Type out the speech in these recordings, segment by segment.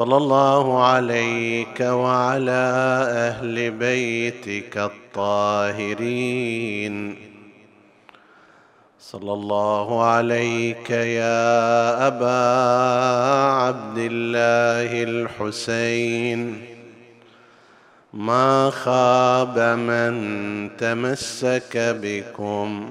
صلى الله عليك وعلى أهل بيتك الطاهرين. صلى الله عليك يا أبا عبد الله الحسين. ما خاب من تمسك بكم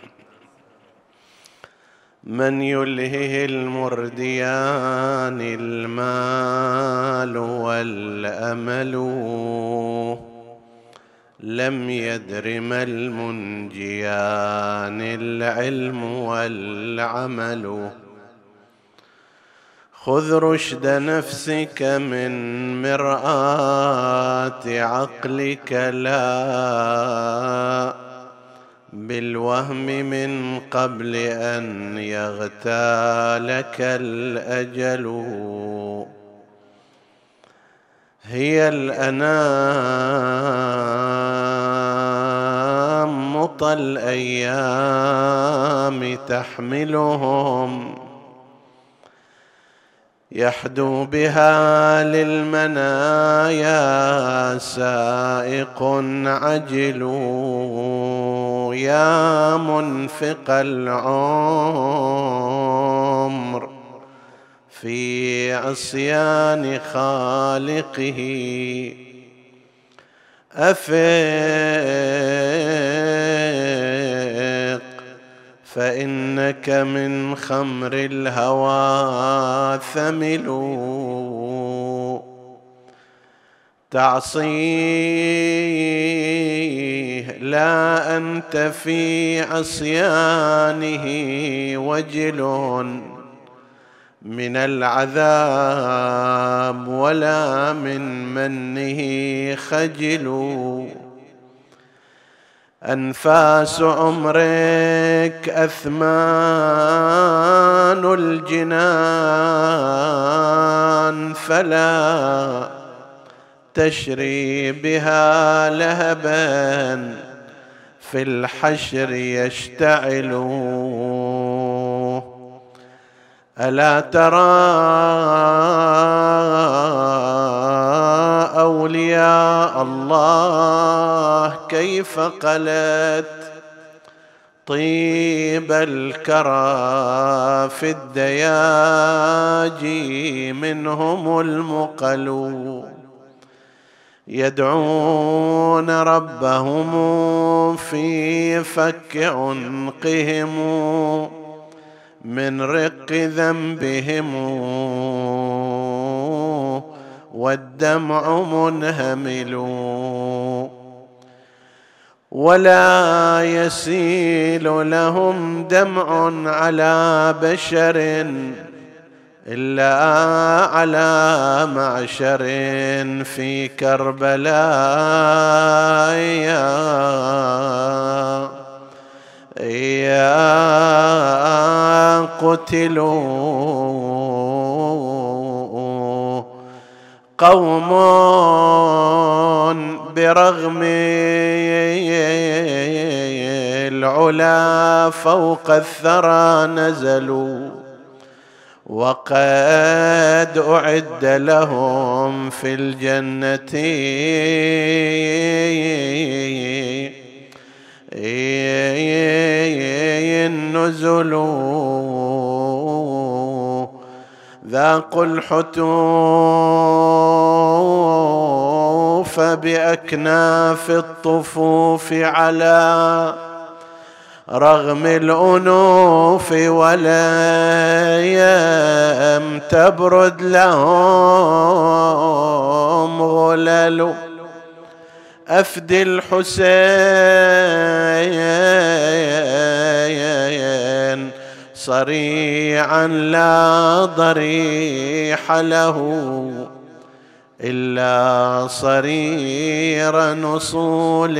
من يلهه المرديان المال والأمل. لم يدر ما المنجيان العلم والعمل. خذ رشد نفسك من مرآة عقلك لا بالوهم من قبل أن يغتالك الأجل. هي الأنام مطى الأيام تحملهم. يحدو بها للمنايا سائق عجل. يا منفق العمر في عصيان خالقه. افق فإنك من خمر الهوى ثمل تعصيه لا أنت في عصيانه وجل من العذاب ولا من منه خجل. أنفاس عمرك أثمان الجنان فلا تشري بها لهبا في الحشر يشتعل ألا ترى أولياء الله كيف قلت؟ طيب الكرى في الدياجي منهم المقل يدعون ربهم في فك عنقهم من رق ذنبهم والدمع منهمل ولا يسيل لهم دمع على بشر إلا على معشر في كربلاء. يا قتلوا قوم برغم العلا فوق الثرى نزلوا. وقد أعد لهم في الجنة. النزل ذاقوا الحتوف بأكناف الطفوف على رغم الأنوف ولم تبرد لهم غلل. أفدي الحسين صريعا لا ضريح له إلا صرير نصول.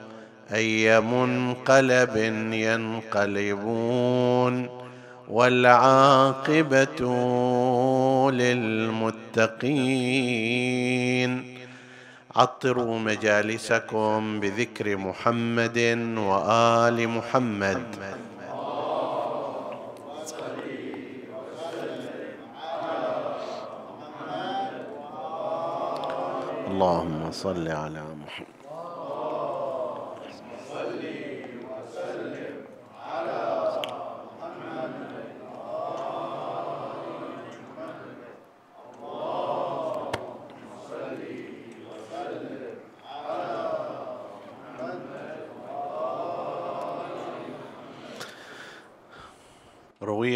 أي منقلب ينقلبون والعاقبة للمتقين. عطروا مجالسكم بذكر محمد وآل محمد. اللهم صل على محمد.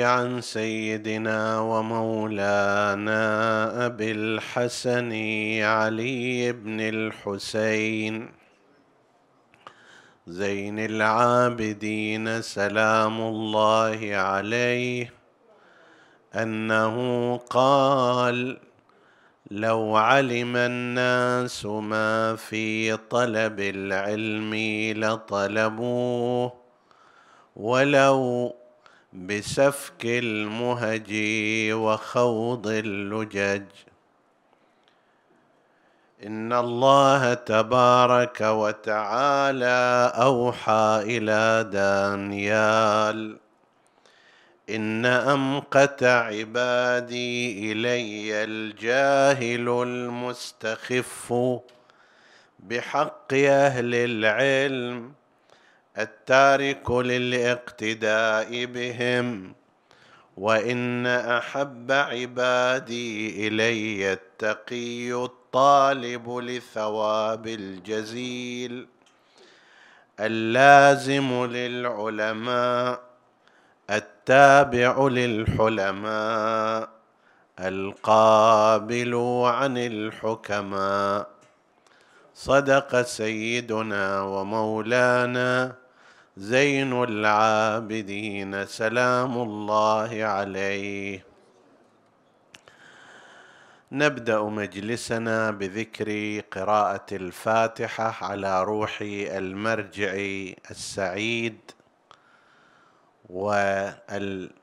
عن سيدنا ومولانا أبي الحسن علي بن الحسين. زين العابدين سلام الله عليه. أنه قال لو علم الناس ما في طلب العلم لطلبوه ولو بسفك المهج وخوض اللجج. إن الله تبارك وتعالى أوحى إلى دانيال. إن أمقت عبادي إلي الجاهل المستخف بحق أهل العلم. التارك للاقتداء بهم وإن أحب عبادي إلي التقي الطالب لثواب الجزيل. اللازم للعلماء التابع للحلماء القابل عن الحكماء. صدق سيدنا ومولانا زين العابدين سلام الله عليه. نبدأ مجلسنا بذكر قراءة الفاتحة على روح المرجع السعيد والعالم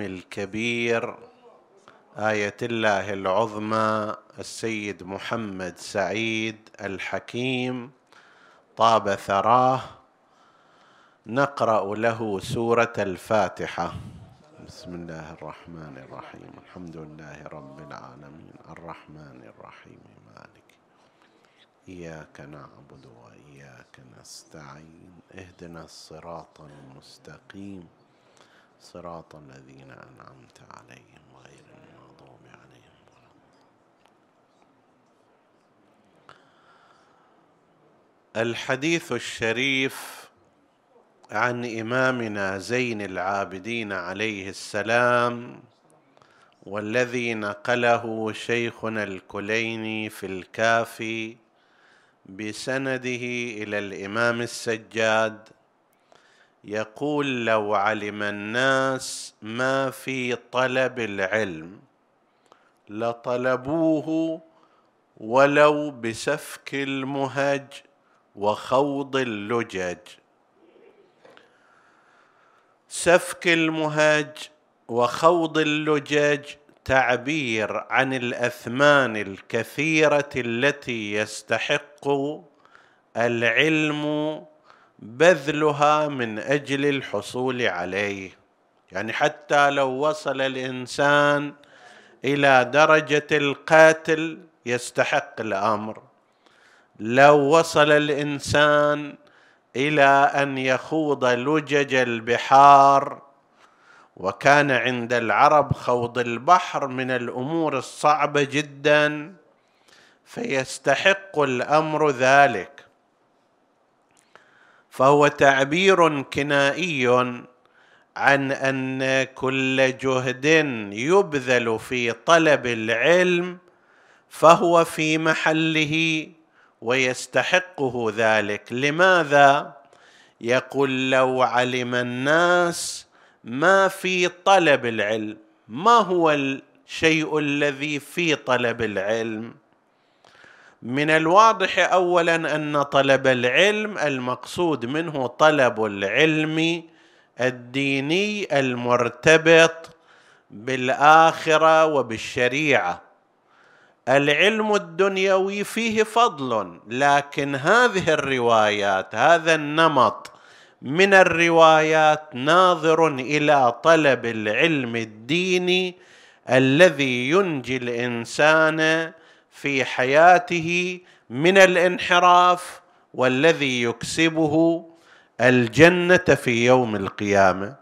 الكبير آية الله العظمى السيد محمد سعيد الحكيم. طاب ثراه نقرأ له سورة الفاتحة. بسم الله الرحمن الرحيم. الحمد لله رب العالمين. الرحمن الرحيم. مالك. إياك نعبد وإياك نستعين. اهدنا الصراط المستقيم. صراط الذين أنعمت عليهم غير المغضوب عليهم الحديث الشريف عن إمامنا زين العابدين عليه السلام والذي نقله شيخنا الكليني في الكافي بسنده إلى الإمام السجاد يقول لو علم الناس ما في طلب العلم لطلبوه ولو بسفك المهج وخوض اللجج. سفك المهج وخوض اللجج تعبير عن الأثمان الكثيرة التي يستحق العلم بذلها من أجل الحصول عليه. يعني حتى لو وصل الإنسان إلى درجة القاتل يستحق الأمر. لو وصل الإنسان إلى أن يخوض لجج البحار وكان عند العرب خوض البحر من الأمور الصعبة جدا فيستحق الأمر ذلك. فهو تعبير كنائي عن أن كل جهد يبذل في طلب العلم فهو في محله. ويستحقه ذلك. لماذا؟ يقول لو علم الناس ما في طلب العلم. ما هو الشيء الذي في طلب العلم؟ من الواضح اولا أن طلب العلم المقصود منه طلب العلم الديني المرتبط بالآخرة وبالشريعة. العلم الدنيوي فيه فضل لكن هذه الروايات هذا النمط من الروايات ناظر إلى طلب العلم الديني الذي ينجي الإنسان في حياته من الانحراف والذي يكسبه الجنة في يوم القيامة.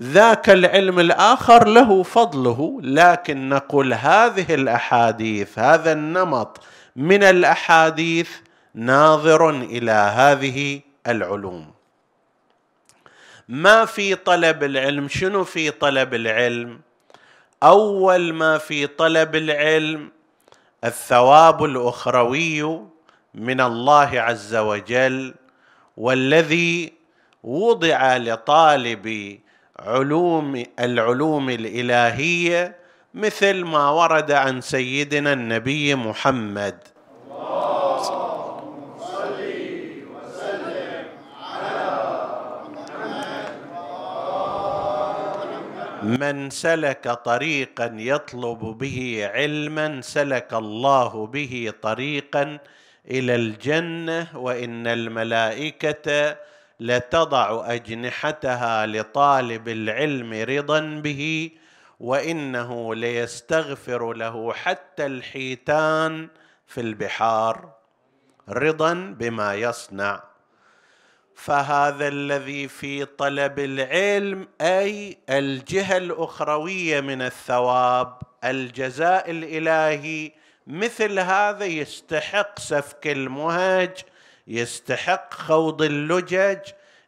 ذاك العلم الآخر له فضله لكن نقول هذه الأحاديث هذا النمط من الأحاديث ناظر إلى هذه العلوم. ما في طلب العلم؟ شنو في طلب العلم؟ أول ما في طلب العلم الثواب الأخروي من الله عز وجل والذي وضع لطالب علوم العلوم الإلهية مثل ما ورد عن سيدنا النبي محمد. من سلك طريقا يطلب به علما سلك الله به طريقا إلى الجنة وإن الملائكة لتضع أجنحتها لطالب العلم رضا به وإنه ليستغفر له حتى الحيتان في البحار. رضا بما يصنع. فهذا الذي في طلب العلم أي الجهة الأخروية من الثواب الجزاء الإلهي مثل هذا يستحق سفك المهج يستحق خوض اللجج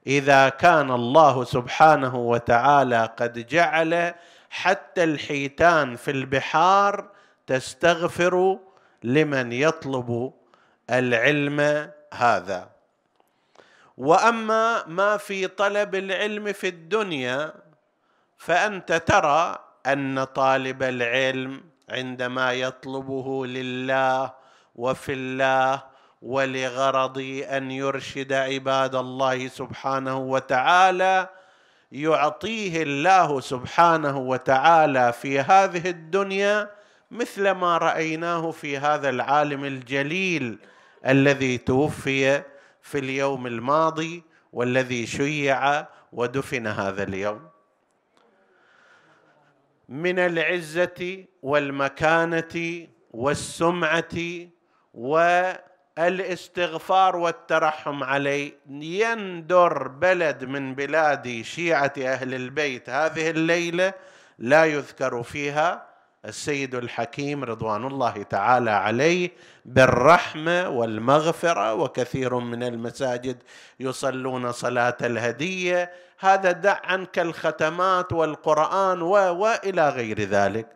إذا كان الله سبحانه وتعالى قد جعل حتى الحيتان في البحار تستغفر لمن يطلب العلم هذا. وأما ما في طلب العلم في الدنيا فأنت ترى أن طالب العلم عندما يطلبه لله وفي الله ولغرض أن يرشد عباد الله سبحانه وتعالى يعطيه الله سبحانه وتعالى في هذه الدنيا مثل ما رأيناه في هذا العالم الجليل الذي توفي في اليوم الماضي والذي شيع ودفن هذا اليوم. من العزة والمكانة والسمعة والاستغفار والترحم عليه يندر بلد من بلاد شيعة أهل البيت. هذه الليلة لا يذكر فيها السيد الحكيم رضوان الله تعالى عليه بالرحمة والمغفرة وكثير من المساجد يصلون صلاة الهدية. هذا دع عنك الختمات والقرآن و والى غير ذلك.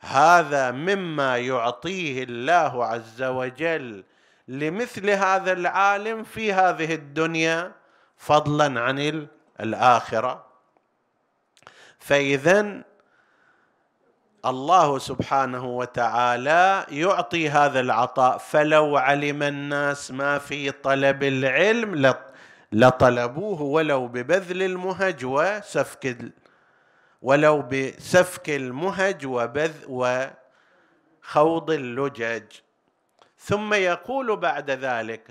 هذا مما يعطيه الله عز وجل لمثل هذا العالم في هذه الدنيا فضلا عن الآخرة. فاذا الله سبحانه وتعالى يعطي هذا العطاء. فلو علم الناس ما في طلب العلم لطلبوه ولو ببذل المهج وسفك ولو بسفك المهج وبذ وخوض اللجج. ثم يقول بعد ذلك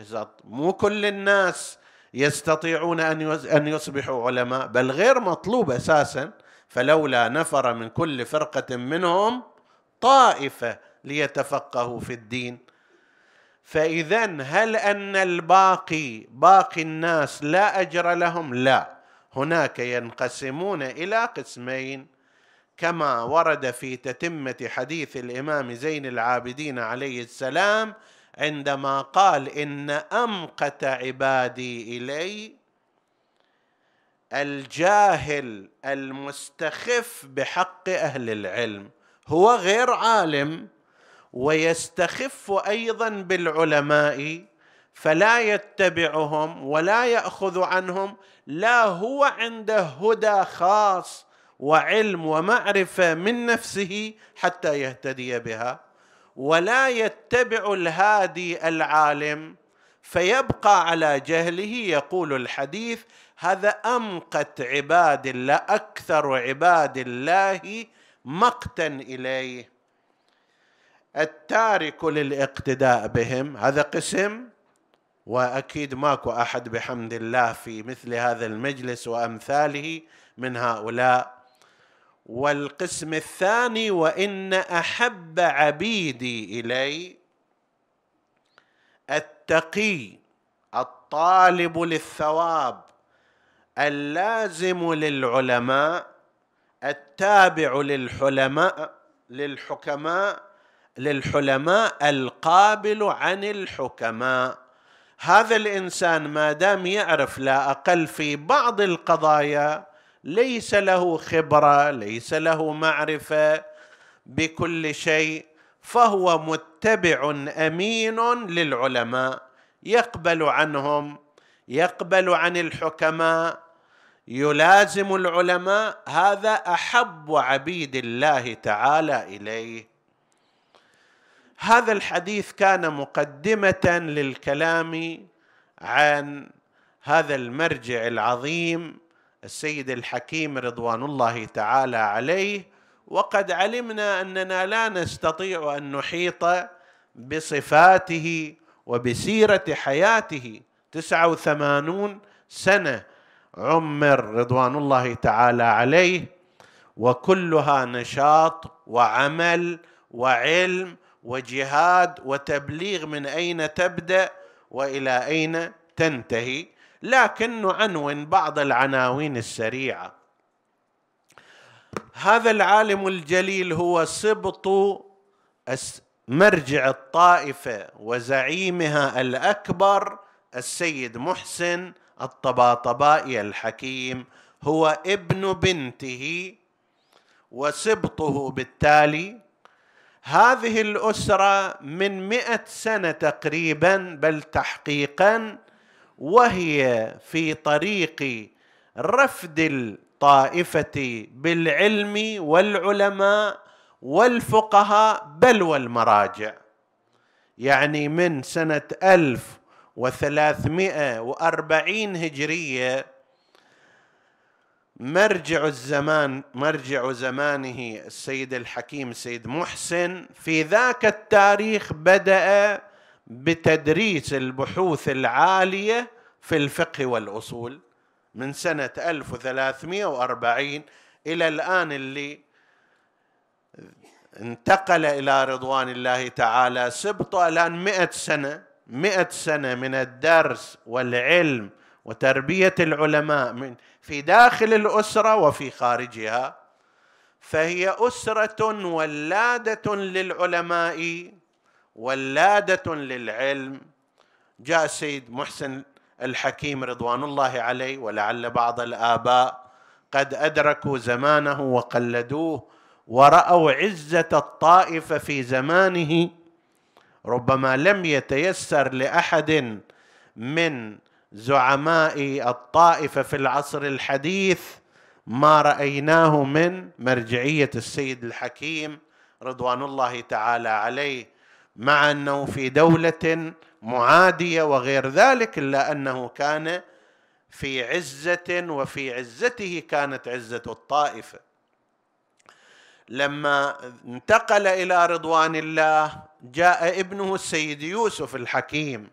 مو كل الناس يستطيعون أن يصبحوا علماء بل غير مطلوب أساسا فلولا نفر من كل فرقة منهم طائفة ليتفقهوا في الدين. فاذا هل أن الباقي باقي الناس لا أجر لهم؟ لا. هناك ينقسمون إلى قسمين. كما ورد في تتمة حديث الإمام زين العابدين عليه السلام عندما قال إن أمقت عبادي إلي الجاهل المستخف بحق أهل العلم هو غير عالم ويستخف أيضا بالعلماء فلا يتبعهم ولا يأخذ عنهم لا هو عنده هدى خاص وعلم ومعرفة من نفسه حتى يهتدي بها ولا يتبع الهادي العالم فيبقى على جهله يقول الحديث هذا أمقت عباد الله أكثر عباد الله مقتا إليه. التارك للاقتداء بهم هذا قسم وأكيد ماكو أحد بحمد الله في مثل هذا المجلس وأمثاله من هؤلاء. والقسم الثاني وإن أحب عبيدي إلي التقي الطالب للثواب اللازم للعلماء التابع للحلماء للحكماء للحلماء القابل عن الحكماء. هذا الإنسان ما دام يعرف لا أقل في بعض القضايا ليس له خبرة ليس له معرفة بكل شيء فهو متبع أمين للعلماء. يقبل عنهم يقبل عن الحكماء يلازم العلماء. هذا أحب عبيد الله تعالى إليه. هذا الحديث كان مقدمة للكلام عن هذا المرجع العظيم السيد الحكيم رضوان الله تعالى عليه وقد علمنا أننا لا نستطيع أن نحيط بصفاته وبسيرة حياته. تسعة وثمانون سنة عمر رضوان الله تعالى عليه وكلها نشاط وعمل وعلم وجهاد وتبليغ من أين تبدأ وإلى أين تنتهي. لكن نعنون بعض العناوين السريعة. هذا العالم الجليل هو سبط مرجع الطائفة وزعيمها الأكبر السيد محسن الطباطبائي الحكيم. هو ابن بنته وسبطه بالتالي. هذه الأسرة من مئة سنة تقريبا بل تحقيقا وهي في طريق رفد الطائفة بالعلم والعلماء والفقهاء بل والمراجع. يعني من سنة ألف وثلاثمائة وأربعين هجرية مرجع الزمان مرجع زمانه السيد الحكيم السيد محسن في ذاك التاريخ بدأ بتدريس البحوث العالية في الفقه والأصول من سنة 1340 إلى الآن اللي انتقل إلى رضوان الله تعالى سبطه الآن مئة سنة مئة سنة من الدرس والعلم وتربية العلماء من في داخل الأسرة وفي خارجها. فهي أسرة ولادة للعلماء ولادة للعلم. جاء السيد محسن الحكيم رضوان الله عليه ولعل بعض الآباء قد أدركوا زمانه وقلدوه ورأوا عزة الطائفة في زمانه. ربما لم يتيسر لأحد من زعماء الطائفه في العصر الحديث ما رأيناه من مرجعية السيد الحكيم رضوان الله تعالى عليه. مع أنه في دولة معادية وغير ذلك إلا أنه كان في عزة وفي عزته كانت عزة الطائفة. لما انتقل إلى رضوان الله جاء ابنه السيد يوسف الحكيم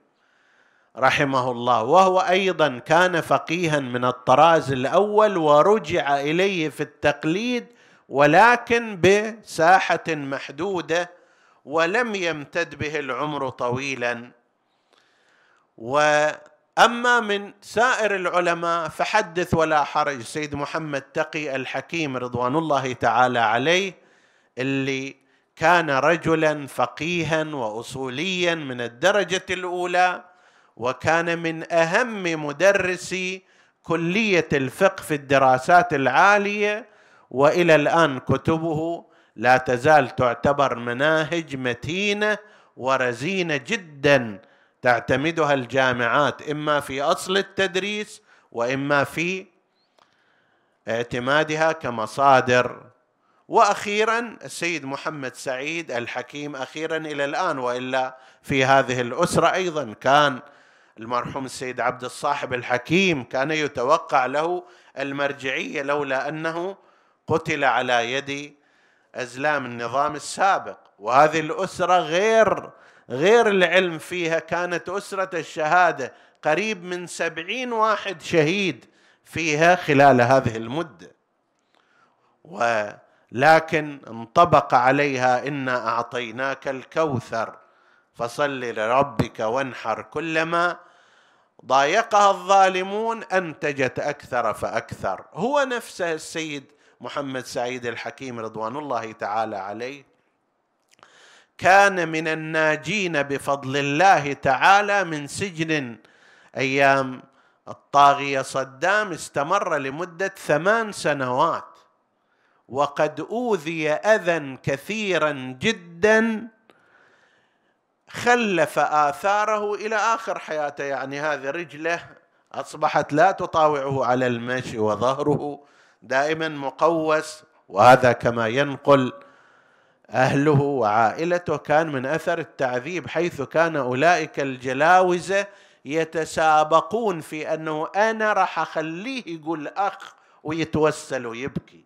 رحمه الله وهو أيضا كان فقيها من الطراز الأول ورجع إليه في التقليد ولكن بساحة محدودة ولم يمتد به العمر طويلا. وأما من سائر العلماء فحدث ولا حرج سيد محمد تقي الحكيم رضوان الله تعالى عليه اللي كان رجلا فقيها واصوليا من الدرجة الأولى وكان من أهم مدرسي كلية الفقه في الدراسات العالية وإلى الآن كتبه لا تزال تعتبر مناهج متينة ورزينة جدا تعتمدها الجامعات إما في أصل التدريس وإما في اعتمادها كمصادر. وأخيرا السيد محمد سعيد الحكيم أخيرا إلى الآن وإلا في هذه الأسرة أيضا كان المرحوم السيد عبد الصاحب الحكيم كان يتوقع له المرجعية لولا أنه قتل على يد أزلام النظام السابق. وهذه الأسرة غير غير العلم فيها. كانت أسرة الشهادة قريب من سبعين واحد شهيد فيها خلال هذه المدة. ولكن انطبق عليها إنا أعطيناك الكوثر. فصل لربك وانحر كلما ضايقها الظالمون أنتجت أكثر فأكثر. هو نفسه السيد محمد سعيد الحكيم رضوان الله تعالى عليه كان من الناجين بفضل الله تعالى من سجن أيام الطاغية صدام استمر لمدة ثمان سنوات وقد أوذي أذى كثيرا جدا خلف آثاره إلى آخر حياته. يعني هذه رجلة أصبحت لا تطاوعه على المشي وظهره. دائما مقوس وهذا كما ينقل أهله وعائلته كان من أثر التعذيب حيث كان أولئك الجلاوزة يتسابقون في أنه أنا راح أخليه يقول أخ ويتوسل ويبكي.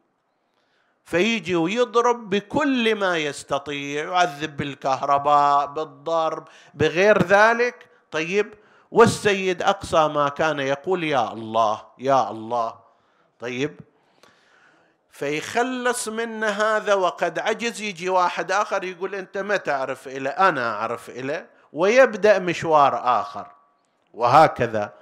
فيجي ويضرب بكل ما يستطيع يعذب بالكهرباء بالضرب بغير ذلك. طيب والسيد أقصى ما كان يقول يا الله يا الله. طيب فيخلص من هذا وقد عجز يجي واحد آخر يقول أنت ما تعرف إلى أنا أعرف إلى ويبدأ مشوار آخر. وهكذا.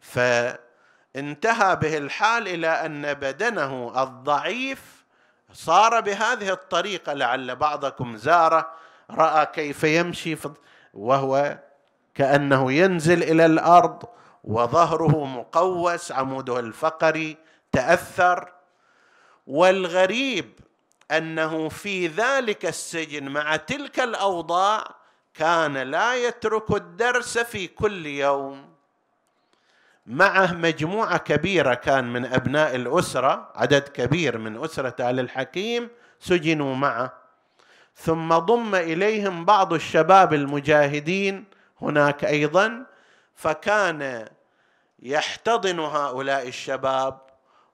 فانتهى به الحال إلى أن بدنه الضعيف صار بهذه الطريقة لعل بعضكم زاره رأى كيف يمشي وهو كأنه ينزل إلى الأرض وظهره مقوس عموده الفقري تأثر والغريب أنه في ذلك السجن مع تلك الأوضاع كان لا يترك الدرس في كل يوم. معه مجموعة كبيرة كان من أبناء الأسرة عدد كبير من أسرة آل الحكيم سجنوا معه. ثم ضم إليهم بعض الشباب المجاهدين هناك أيضا فكان يحتضن هؤلاء الشباب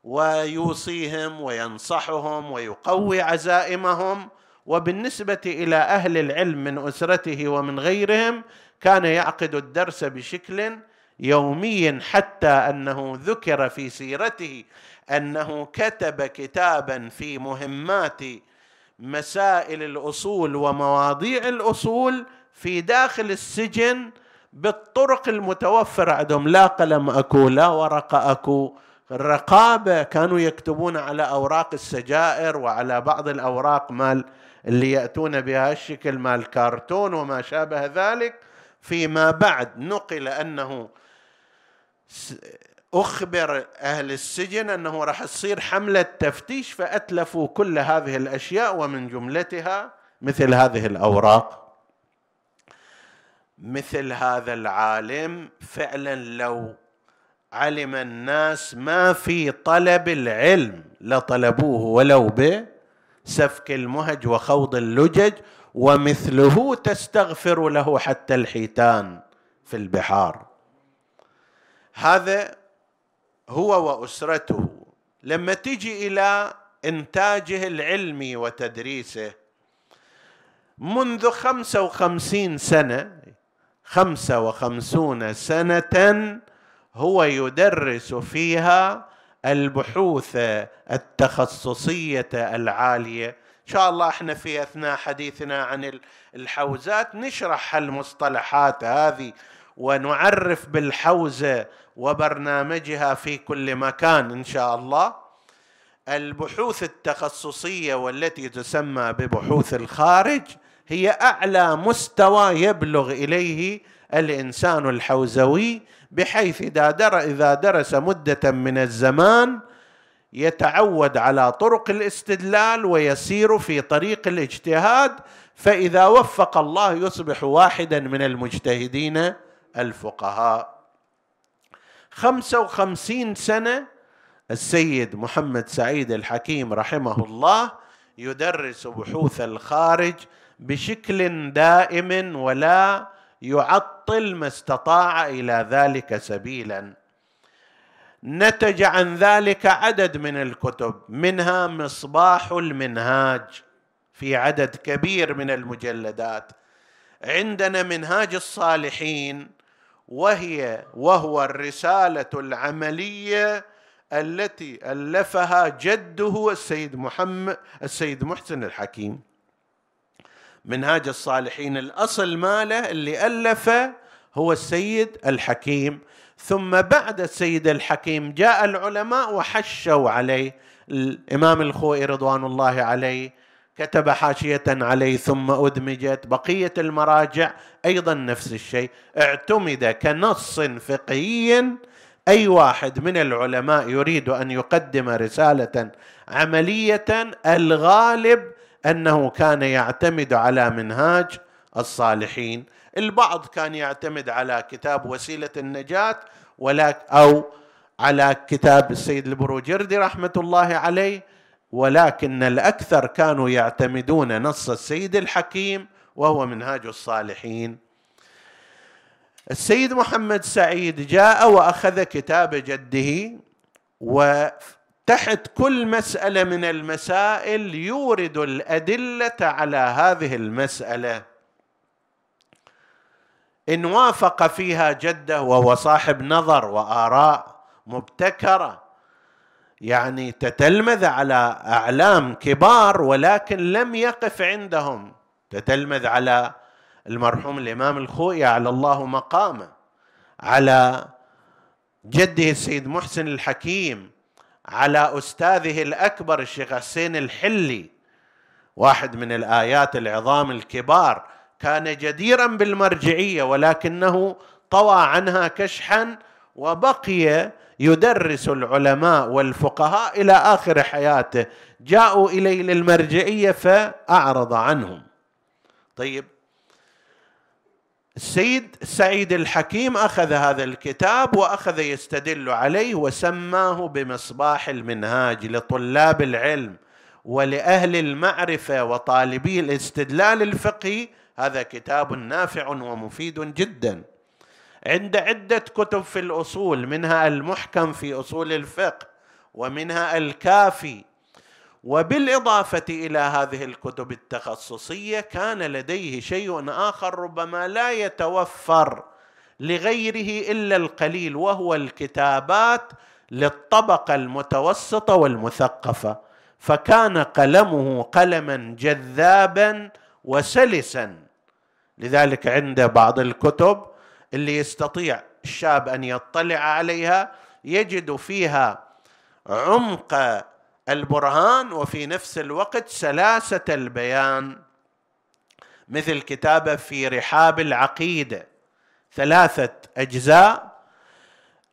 ويوصيهم وينصحهم ويقوي عزائمهم. وبالنسبة إلى أهل العلم من أسرته ومن غيرهم كان يعقد الدرس بشكل يومي حتى أنه ذكر في سيرته أنه كتب كتابا في مهمات مسائل الأصول ومواضيع الأصول في داخل السجن بالطرق المتوفرة. عندهم لا قلم أكو لا ورقة أكو الرقابة كانوا يكتبون على أوراق السجائر وعلى بعض الأوراق مال اللي يأتون بها الشكل مال كرتون وما شابه ذلك. فيما بعد نقل أنه أخبر أهل السجن أنه راح تصير حملة تفتيش فأتلفوا كل هذه الأشياء ومن جملتها مثل هذه الأوراق. مثل هذا العالم فعلا لو علم الناس ما في طلب العلم. لطلبوه ولو بسفك المهج وخوض اللجج ومثله تستغفر له حتى الحيتان في البحار. هذا هو وأسرته. لما تجي إلى إنتاجه العلمي وتدريسه منذ خمسة وخمسين سنة خمسة وخمسون سنة هو يدرس فيها البحوث التخصصية العالية. إن شاء الله إحنا في أثناء حديثنا عن الحوزات نشرح المصطلحات هذه ونعرف بالحوزة وبرنامجها في كل مكان إن شاء الله. البحوث التخصصية والتي تسمى ببحوث الخارج هي أعلى مستوى يبلغ إليه الإنسان الحوزوي بحيث إذا درس مدة من الزمان يتعود على طرق الاستدلال ويسير في طريق الاجتهاد فإذا وفق الله يصبح واحدا من المجتهدين الفقهاء. خمسة وخمسين سنة السيد محمد سعيد الحكيم رحمه الله يدرس بحوث الخارج بشكل دائم ولا يعطل ما استطاع إلى ذلك سبيلا. نتج عن ذلك عدد من الكتب منها مصباح المنهاج في عدد كبير من المجلدات. عندنا منهاج الصالحين وهي وهو الرسالة العملية التي ألفها جده السيد محمد السيد محسن الحكيم. منهاج الصالحين. الأصل ماله اللي ألفه هو السيد الحكيم. ثم بعد السيد الحكيم جاء العلماء وحشوا عليه. الإمام الخوئي رضوان الله عليه كتب حاشية عليه ثم أدمجت بقية المراجع أيضا نفس الشيء. اعتمد كنص فقهي أي واحد من العلماء يريد أن يقدم رسالة عملية الغالب أنه كان يعتمد على منهاج الصالحين. البعض كان يعتمد على كتاب وسيلة النجاة ولا أو على كتاب السيد البروجردي رحمة الله عليه ولكن الأكثر كانوا يعتمدون نص السيد الحكيم وهو منهاج الصالحين. السيد محمد سعيد جاء وأخذ كتاب جده و تحت كل مسألة من المسائل يورد الأدلة على هذه المسألة. إن وافق فيها جدة وهو صاحب نظر وآراء مبتكرة يعني تتلمذ على أعلام كبار ولكن لم يقف عندهم. تتلمذ على المرحوم الإمام الخوئي على الله مقامه على جده السيد محسن الحكيم على أستاذه الأكبر الشيخ حسين الحلي واحد من الآيات العظام الكبار كان جديرا بالمرجعية ولكنه طوى عنها كشحا وبقي يدرس العلماء والفقهاء إلى آخر حياته. جاءوا إليه للمرجعية فأعرض عنهم. طيب السيد سعيد الحكيم أخذ هذا الكتاب وأخذ يستدل عليه وسماه بمصباح المنهاج لطلاب العلم ولأهل المعرفة وطالبي الاستدلال الفقهي. هذا كتاب نافع ومفيد جدا. عند عدة كتب في الأصول منها المحكم في أصول الفقه ومنها الكافي وبالإضافة إلى هذه الكتب التخصصية كان لديه شيء آخر ربما لا يتوفر لغيره إلا القليل وهو الكتابات للطبقة المتوسطة والمثقفة. فكان قلمه قلما جذابا وسلسا. لذلك عنده بعض الكتب اللي يستطيع الشاب أن يطلع عليها يجد فيها عمق البرهان وفي نفس الوقت سلاسة البيان مثل كتابة في رحاب العقيدة ثلاثة أجزاء.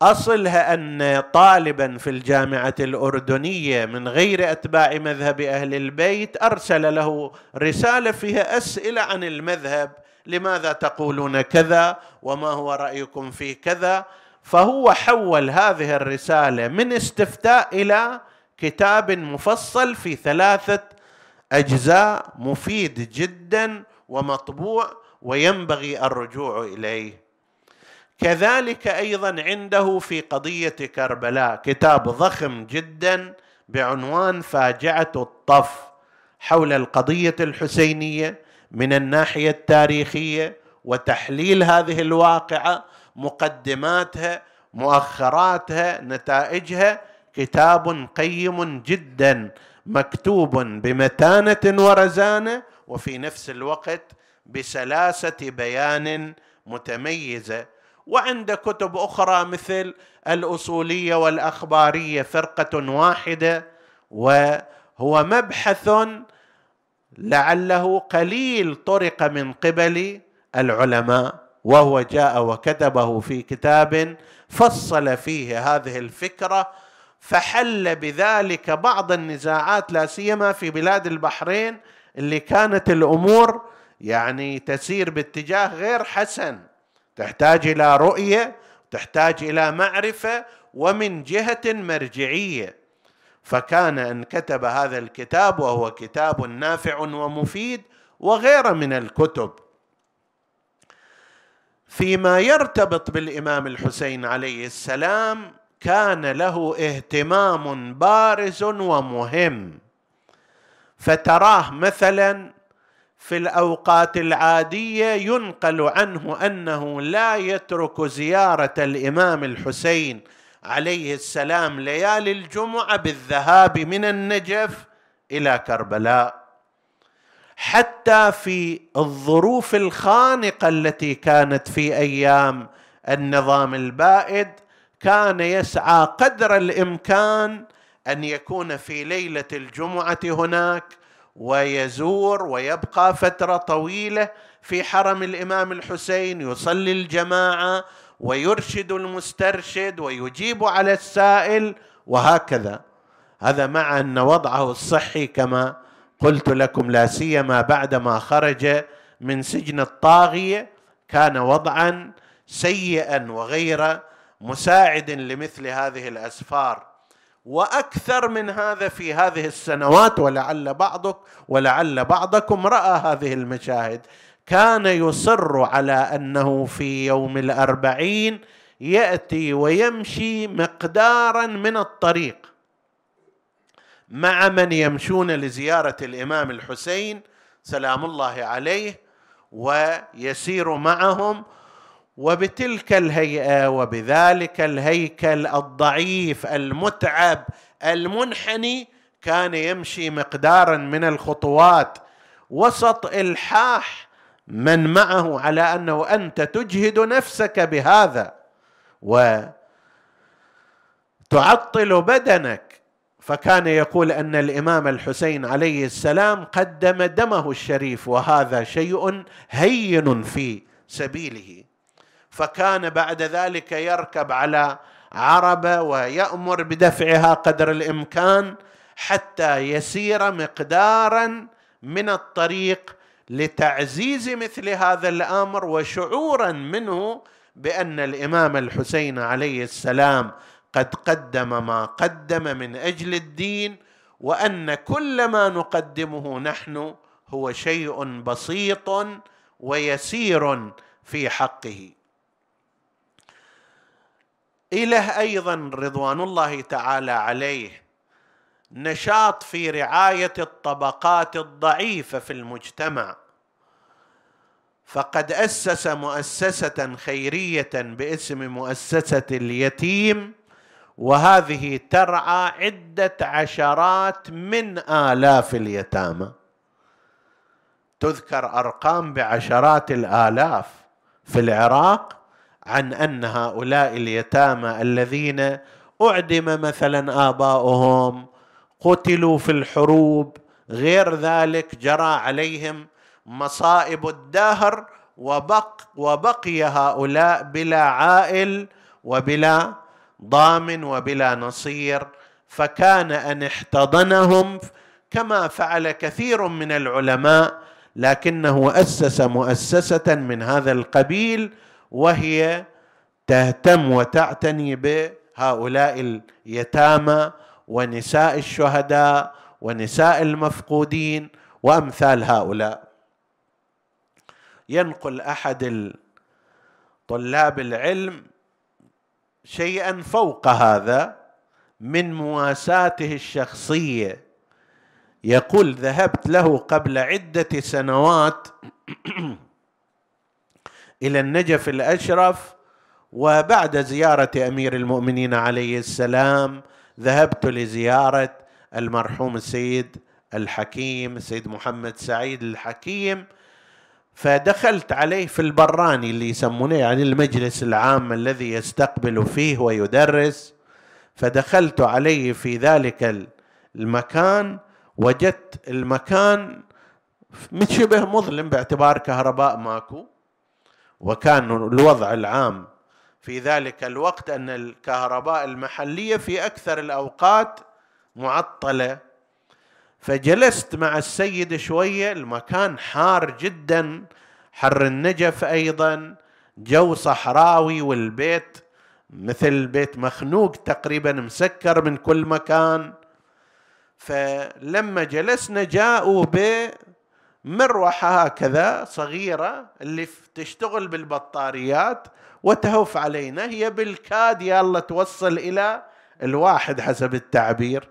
أصلها أن طالبا في الجامعة الأردنية من غير أتباع مذهب أهل البيت أرسل له رسالة فيها أسئلة عن المذهب لماذا تقولون كذا؟ وما هو رأيكم في كذا؟ فهو حول هذه الرسالة من استفتاء إلى كتاب مفصل في ثلاثة أجزاء مفيد جدا ومطبوع وينبغي الرجوع إليه. كذلك أيضا عنده في قضية كربلاء كتاب ضخم جدا بعنوان فاجعة الطف حول القضية الحسينية من الناحية التاريخية وتحليل هذه الواقعة مقدماتها مؤخراتها نتائجها كتاب قيم جدا مكتوب بمتانة ورزانة وفي نفس الوقت بسلاسة بيان متميزة. وعند كتب أخرى مثل الأصولية والأخبارية فرقة واحدة وهو مبحث لعله قليل طرق من قبل العلماء. وهو جاء وكتبه في كتاب فصل فيه هذه الفكرة فحل بذلك بعض النزاعات لا سيما في بلاد البحرين اللي كانت الأمور يعني تسير باتجاه غير حسن. تحتاج إلى رؤية تحتاج إلى معرفة ومن جهة مرجعية. فكان أن كتب هذا الكتاب وهو كتاب نافع ومفيد وغير من الكتب. فيما يرتبط بالإمام الحسين عليه السلام كان له اهتمام بارز ومهم. فتراه مثلا في الأوقات العادية ينقل عنه أنه لا يترك زيارة الإمام الحسين عليه السلام ليالي الجمعة بالذهاب من النجف إلى كربلاء. حتى في الظروف الخانقة التي كانت في أيام النظام البائد كان يسعى قدر الإمكان أن يكون في ليلة الجمعة هناك ويزور ويبقى فترة طويلة في حرم الإمام الحسين يصلي الجماعة ويرشد المسترشد ويجيب على السائل وهكذا. هذا مع أن وضعه الصحي كما قلت لكم لا سيما بعدما خرج من سجن الطاغية كان وضعا سيئا وغير مساعد لمثل هذه الأسفار. وأكثر من هذا في هذه السنوات ولعل بعضك ولعل بعضكم رأى هذه المشاهد كان يصر على أنه في يوم الأربعين يأتي ويمشي مقدارا من الطريق مع من يمشون لزيارة الإمام الحسين سلام الله عليه ويسير معهم وبتلك الهيئة وبذلك الهيكل الضعيف المتعب المنحني كان يمشي مقدارا من الخطوات وسط إلحاح من معه على أنه أنت تجهد نفسك بهذا وتعطل بدنك. فكان يقول أن الإمام الحسين عليه السلام قدم دمه الشريف وهذا شيء هين في سبيله. فكان بعد ذلك يركب على عربه ويأمر بدفعها قدر الإمكان حتى يسير مقدارا من الطريق لتعزيز مثل هذا الأمر وشعورا منه بأن الإمام الحسين عليه السلام قد قدم ما قدم من أجل الدين وأن كل ما نقدمه نحن هو شيء بسيط ويسير في حقه. إله أيضا رضوان الله تعالى عليه نشاط في رعاية الطبقات الضعيفة في المجتمع. فقد أسس مؤسسة خيرية باسم مؤسسة اليتيم وهذه ترعى عدة عشرات من آلاف اليتامى. تذكر أرقام بعشرات الآلاف في العراق عن أن هؤلاء اليتامى الذين أعدم مثلا آباؤهم قتلوا في الحروب غير ذلك جرى عليهم مصائب الدهر وبق وبقي هؤلاء بلا عائل وبلا ضامن وبلا نصير. فكان أن احتضنهم كما فعل كثير من العلماء لكنه أسس مؤسسة من هذا القبيل وهي تهتم وتعتني بهؤلاء اليتامى ونساء الشهداء ونساء المفقودين وأمثال هؤلاء. ينقل أحد طلاب العلم شيئا فوق هذا من مواساته الشخصية. يقول ذهبت له قبل عدة سنوات إلى النجف الأشرف وبعد زيارة أمير المؤمنين عليه السلام ذهبت لزيارة المرحوم السيد الحكيم السيد محمد سعيد الحكيم. فدخلت عليه في البراني اللي يسمونه يعني المجلس العام الذي يستقبل فيه ويدرس. فدخلت عليه في ذلك المكان وجدت المكان شبه مظلم باعتبار كهرباء ماكو. وكان الوضع العام في ذلك الوقت أن الكهرباء المحلية في أكثر الأوقات معطلة. فجلست مع السيد شوية المكان حار جدا حر النجف أيضا جو صحراوي والبيت مثل بيت مخنوق تقريبا مسكر من كل مكان. فلما جلسنا جاءوا بمروحة هكذا صغيرة اللي تشتغل بالبطاريات وتهف علينا هي بالكاد يلا توصل إلى الواحد حسب التعبير.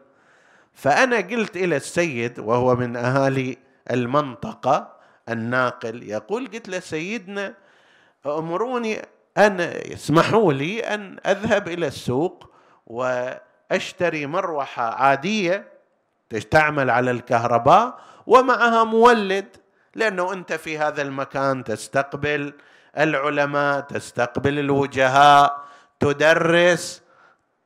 فأنا قلت إلى السيد وهو من أهالي المنطقة الناقل يقول قلت له سيدنا أمروني أن يسمحوا لي أن أذهب إلى السوق وأشتري مروحة عادية تعمل على الكهرباء ومعها مولد لأنه أنت في هذا المكان تستقبل العلماء تستقبل الوجهاء تدرس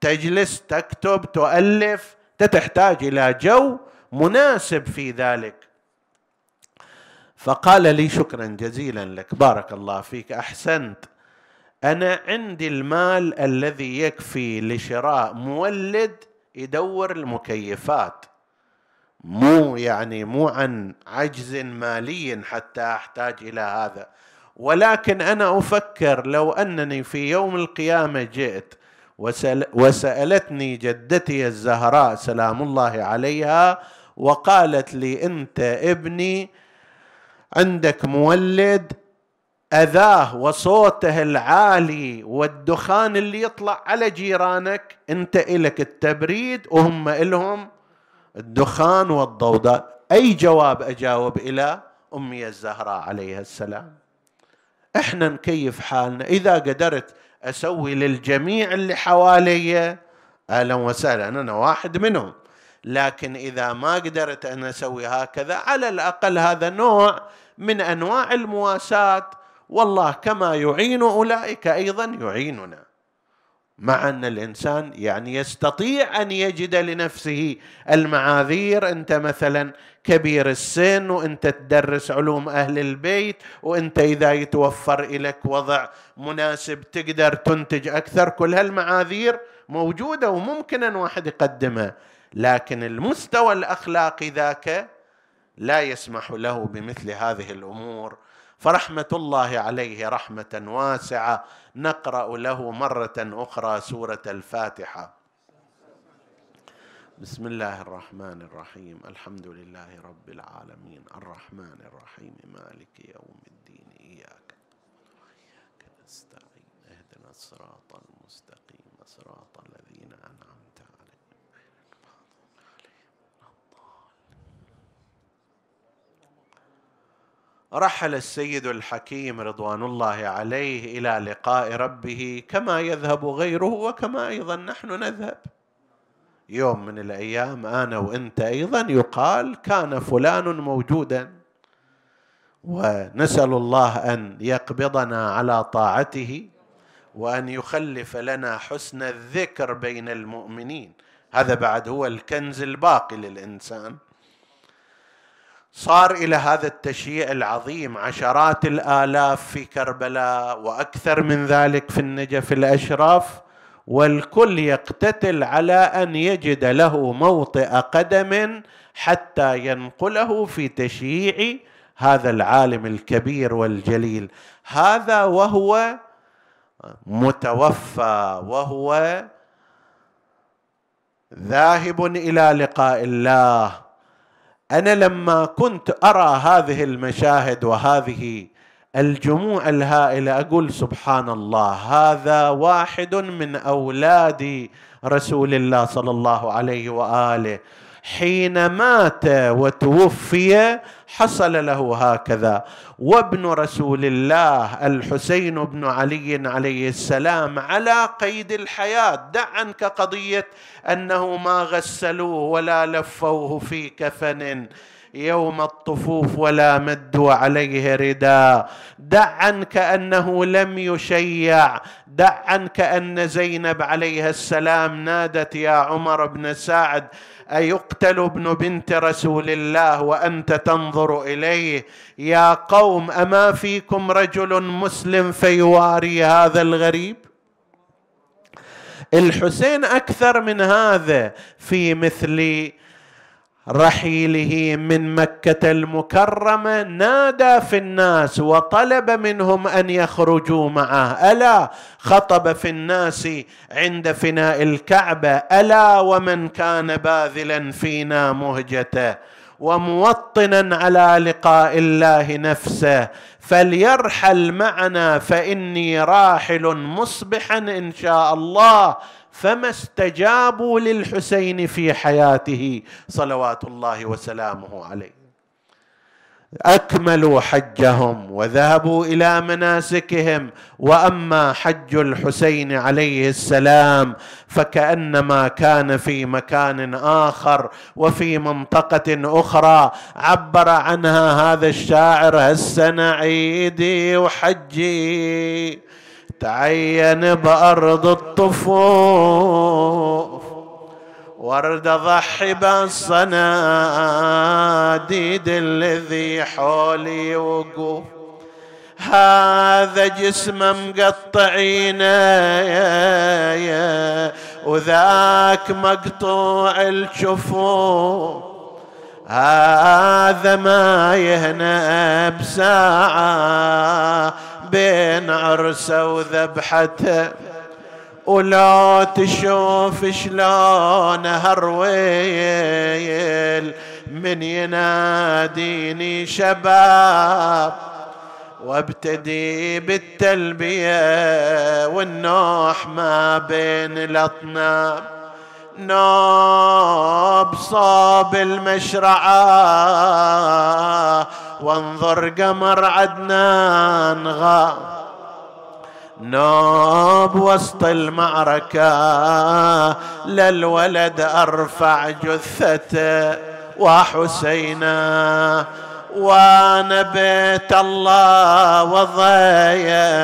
تجلس تكتب تؤلف تحتاج إلى جو مناسب في ذلك. فقال لي شكرا جزيلا لك بارك الله فيك أحسنت. أنا عندي المال الذي يكفي لشراء مولد يدور المكيفات. مو يعني مو عن عجز مالي حتى أحتاج إلى هذا. ولكن أنا أفكر لو أنني في يوم القيامة جئت وسألتني جدتي الزهراء سلام الله عليها وقالت لي أنت ابني عندك مولد أذاه وصوته العالي والدخان اللي يطلع على جيرانك أنت إلك التبريد وهم إلهم الدخان والضوضاء. أي جواب أجاوب إلى أمي الزهراء عليها السلام. إحنا نكيف حالنا. إذا قدرت أسوي للجميع اللي حوالي أهلا وسهلا أنا واحد منهم. لكن إذا ما قدرت أن أسوي هكذا على الأقل هذا نوع من أنواع المواساة. والله كما يعين أولئك أيضا يعيننا. مع أن الإنسان يعني يستطيع أن يجد لنفسه المعاذير. أنت مثلا كبير السن وأنت تدرس علوم أهل البيت وأنت إذا يتوفر لك وضع مناسب تقدر تنتج أكثر كل هالمعاذير موجودة وممكن أن واحد يقدمها. لكن المستوى الأخلاقي ذاك لا يسمح له بمثل هذه الأمور. فرحمه الله عليه رحمة واسعة. نقرأ له مرة أخرى سورة الفاتحة. بسم الله الرحمن الرحيم. الحمد لله رب العالمين. الرحمن الرحيم. مالك يوم الدين. إياك نستعين. اهدنا الصراط المستقيم صراط الذين انعمت عليهم رحل السيد الحكيم رضوان الله عليه إلى لقاء ربه كما يذهب غيره وكما أيضا نحن نذهب. يوم من الأيام أنا وأنت أيضا يقال كان فلان موجودا. ونسأل الله أن يقبضنا على طاعته وأن يخلف لنا حسن الذكر بين المؤمنين. هذا بعد هو الكنز الباقي للإنسان. صار إلى هذا التشييع العظيم عشرات الآلاف في كربلاء وأكثر من ذلك في النجف الاشرف والكل يقتتل على أن يجد له موطئ قدم حتى ينقله في تشييع هذا العالم الكبير والجليل. هذا وهو متوفى وهو ذاهب إلى لقاء الله. أنا لما كنت أرى هذه المشاهد وهذه الجموع الهائلة أقول سبحان الله هذا واحد من أولاد رسول الله صلى الله عليه وآله. حين مات وتوفي حصل له هكذا. وابن رسول الله الحسين بن علي عليه السلام على قيد الحياة دع عنك قضيه أنه ما غسلوه ولا لفوه في كفن. يوم الطفوف ولا مدوا عليه رداء دع عنك انه لم يشيع. دع عنك ان زينب عليها السلام نادت يا عمر بن سعد أيقتل ابن بنت رسول الله وأنت تنظر إليه؟ يا قوم أما فيكم رجل مسلم فيواري هذا الغريب؟ الحسين أكثر من هذا في مثل رحيله من مكة المكرمة نادى في الناس وطلب منهم أن يخرجوا معه. ألا؟ خطب في الناس عند فناء الكعبة. ألا ومن كان باذلا فينا مهجته؟ وموطنا على لقاء الله نفسه. فليرحل معنا فإني راحل مصبحا إن شاء الله. فما استجابوا للحسين في حياته صلوات الله وسلامه عليه. أكملوا حجهم وذهبوا إلى مناسكهم وأما حج الحسين عليه السلام فكأنما كان في مكان آخر وفي منطقة أخرى. عبر عنها هذا الشاعر هالسنه عيدي وحجي. تعين بأرض الطفوف ورد ضحي بالصناديد الذي حولي وقوف. هذا جسم مقطعين وذاك مقطوع الشفوف. هذا ما يهنى بساعة بين عرسه وذبحته. ولا تشوف شلون هرويل من يناديني شباب. وابتدي بالتلبية والنوح ما بين الأطناب. نوب صاب المشرعة. وانظر قمر عدنان غا نوب وسط المعركة للولد أرفع جثته. وحسينا وأنا بيت الله وضيل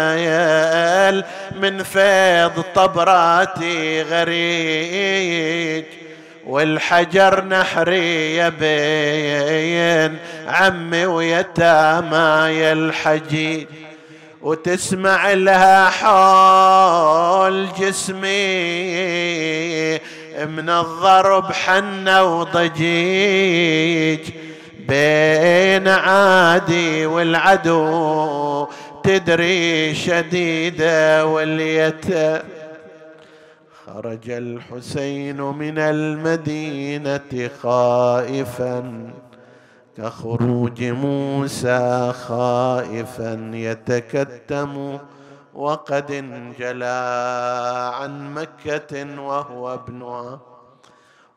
من فيض طبراتي غريج والحجر نحري يبين عمي ويتامى الحجيج وتسمع لها حول جسمي من الضرب حنة وضجيج. بين عادي والعدو تدري شديدة واليت خرج الحسين من المدينة خائفا كخروج موسى خائفا يتكتم وقد انجلى عن مكة وهو ابنها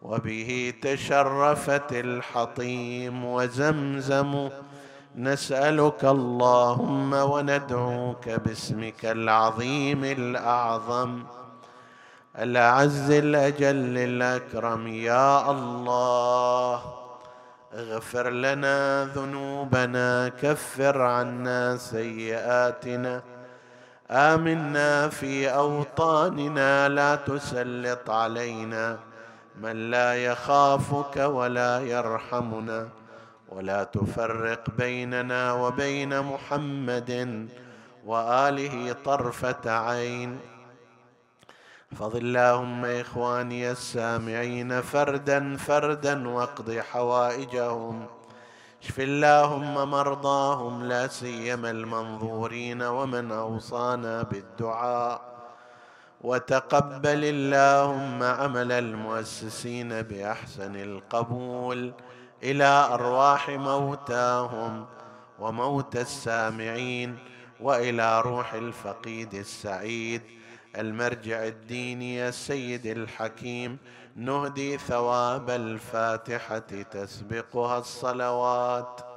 وبه تشرفت الحطيم وزمزم نسألك اللهم وندعوك باسمك العظيم الأعظم الأعز الأجل الأكرم يا الله. اغفر لنا ذنوبنا كفر عنا سيئاتنا. آمنا في أوطاننا لا تسلط علينا. من لا يخافك ولا يرحمنا. ولا تفرق بيننا وبين محمد وآله طرفة عين. احفظ اللهم إخواني السامعين فردا فردا واقض حوائجهم. اشف اللهم مرضاهم لا سيما المنظورين ومن أوصانا بالدعاء. وتقبل اللهم عمل المؤسسين بأحسن القبول إلى أرواح موتاهم وموتى السامعين وإلى روح الفقيد السعيد. المرجع الديني السيد الحكيم. نهدي ثواب الفاتحة تسبقها الصلوات.